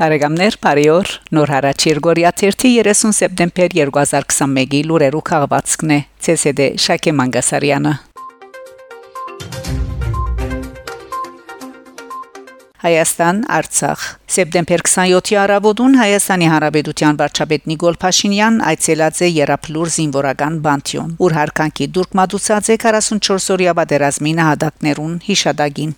Բարեկամներ, բարիօր։ Նոր հարաճ Երգորիա 30 սեպտեմբեր 2021-ի լուրերու քաղվածքն է։ ՑՍԴ Շակե Մանգասարյանը։ Հայաստան Արցախ Սեպտեմբեր 27-ի արաբոդուն Հայաստանի Հանրապետության վարչապետ Նիկոլ Փաշինյան այցելած է Երապլուր զինվորական բանտյոն, ուր հարկանքի դուրք մատուցած է 44-օրյա պատերազմի նահատակներուն հիշադակին։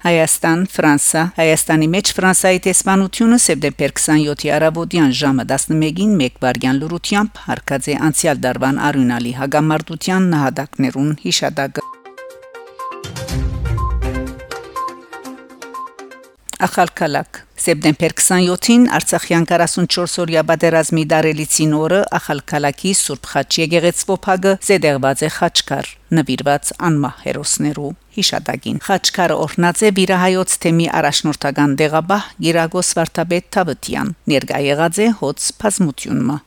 Հայաստան, Ֆրանսա, Հայաստանի մեջ Ֆրանսայի տեսփանությունը սեպտեմբեր 27-ի արաբոդյան ժամը 11-ին 1 վարյան լրությամբ հարկած է անցյալ դարվան արյունալի հագամարտության նահատակներուն հիշադակը Ախալքալակ Սեպտեմբեր 27-ին Արցախյան 44-օրյա բادرազմի դարելիցին օրը Ախալքալակի Սուրբ Խաչ եկեղեցվոփագը զեդեղված է խաչքար նվիրված անմահ հերոսներու հիշատակին խաչքարը օրնած է վիրահայոց թեմի առաջնորդական դեղաբահ Գիրագոս Վարդապետ Թավթյան ներկա եղած է հոց բազմությունը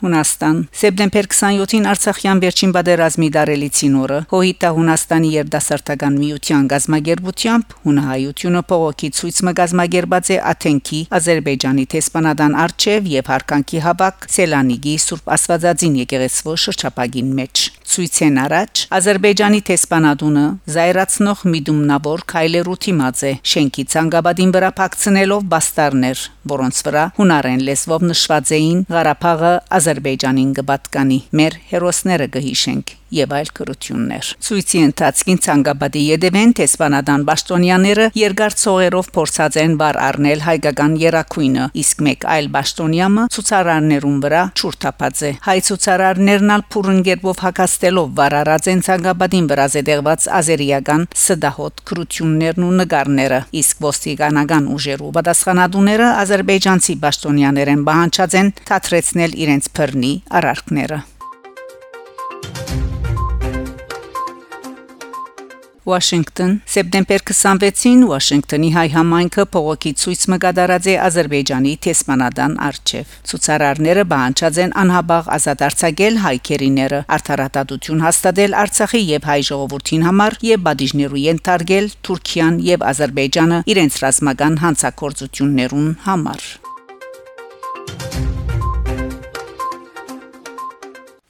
Հունաստան Սեպտեմբեր 27-ին Արցախյան վերջին բادرազմի դարելիցին օրը հոհիտա Հունաստանի երդասարտական միության գազմագերբությամբ հունահայությունը փողոքի ցույցը գազմագերբած է Աթենքի Ադրբեջանի Թեսպանադան արչև եւ Հարկանքի հավաք Սելանիգի Սուրբ Աստվածածին եկեղեցվո շրջապագին մեջ ցույցեն առաջ Ադրբեջանի տեսփանադունը զայրացնող միդումնավոր քայլերու թիմած է շենքի ցանգաբադին վրա փակցնելով բաստարներ որոնց վրա հունարեն լեզվով նշված էին Ղարաբաղը Ադրբեջանին կպատկանի մեր հերոսները կհիշենք եւ այլ կրություններ։ Ցույցի ընթացքին ցանգաբադի յետևեն տեսփանադան Բաշտոնյաները երկար ցողերով փորձած են բար առնել հայկական երակույնը, իսկ մեկ այլ Բաշտոնյամը ցուցարարներուն վրա ճուրթապած է։ Հայ ցուցարարներն ալ փուրընկերով հակաստելով վարարած են ցանգաբադին վրա զետեղված ազերիական սդահոտ կրություններն ու նկարները, իսկ ոստիկանական ուժերու պատասխանատուները ադրբեջանցի Բաշտոնյաներ են բանջած են թատրեցնել իրենց բռնի արարքները։ Վաշինգտոն սեպտեմբեր 26-ին Վաշինգտոնի հայ համայնքը փողոքի ցույց մկադարած է Ադրբեջանի տեսմանադան արչև։ Ցուցարարները բանջած են անհաբաղ ազատ արձակել հայկերիները, արդարադատություն հաստատել Արցախի եւ հայ ժողովրդին համար եւ բադիժներու ենթարկել Թուրքիան եւ Ադրբեջանը իրենց ռազմական հանցակործություններուն համար։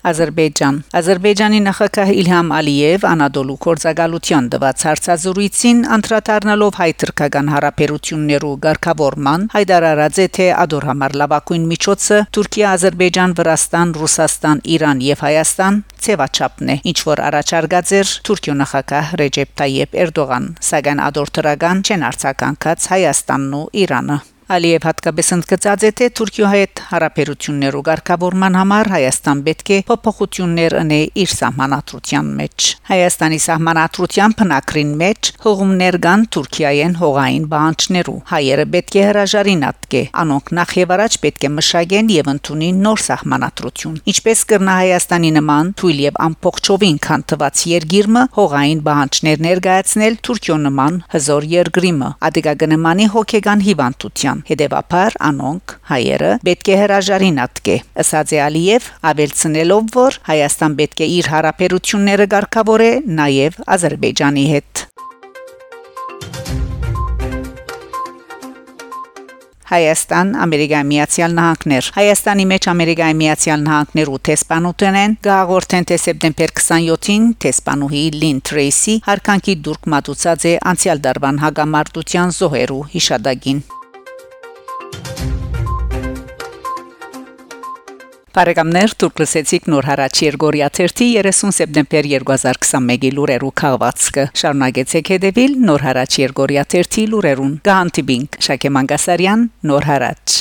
Ադրբեջան Ադրբեջանի նախագահ Իլհամ Ալիև Անադոլու կորցակալության դված հարցազրույցին անդրադառնալով հայ-թուրքական հարաբերություններու ղեկավարման հայտարարած է թե ադոր համար լավագույն միջոցը Թուրքիա, Ադրբեջան, Վրաստան, Ռուսաստան, Իրան եւ Հայաստան ցեվաչապն է ինչ որ առաջարկած էր Թուրքիո նախագահ Ռեջեփ Տայեփ Էրդողան սակայն ադոր թրագան չեն արձագանքած Հայաստանն ու Իրանը Ալիև հատկապես ընդգծած է թե Թուրքիո հետ հարաբերություններու ղեկավարման համար Հայաստան պետք է փոփոխություններ ունի իր սահմանադրության մեջ։ Հայաստանի սահմանադրության փնակրին մեջ հողումներ կան Թուրքիայեն հողային բանջներու։ Հայերը պետք է հրաժարին ատկե։ Անոնք նախ եւ առաջ պետք է մշակեն եւ ընդունին նոր սահմանադրություն։ Ինչպես կրնա Հայաստանի նման թույլ եւ ամփոխչովին քանթված երկիրը հողային բանջներ ներկայացնել Թուրքիո նման հզոր երկրիմը։ Ադիգագնմանի հոգեգան հիվանդության Հետևաբար անոնք հայերը պետք է հրաժարին ատկե։ Ըսած է Ալիև ավելցնելով որ Հայաստան պետք է իր հարաբերությունները ղեկավարե նաև Ադրբեջանի հետ։ Հայաստան, Ամերիկայի Միացյալ Նահանգներ։ Հայաստանի մեջ Ամերիկայի Միացյալ Նահանգներու տեսփանուտեն են գաղորդեն թե սեպտեմբեր 27-ին տեսփանուհի Լին Թրեյսի հարկանքի դուրք մատուցած է անցյալ դարվան հագամարտության զոհերու հիշադակին։ Բարեկամներ դուք լսեցիք նոր հարաճ Երգորիա 30 30 սեպտեմբեր 2021-ի լուրերու քաղվածքը շարունակեցեք հետևել նոր հարաճ Երգորիա 30 լուրերուն գանտիբինգ Շակե Մանգասարյան նոր հարաճ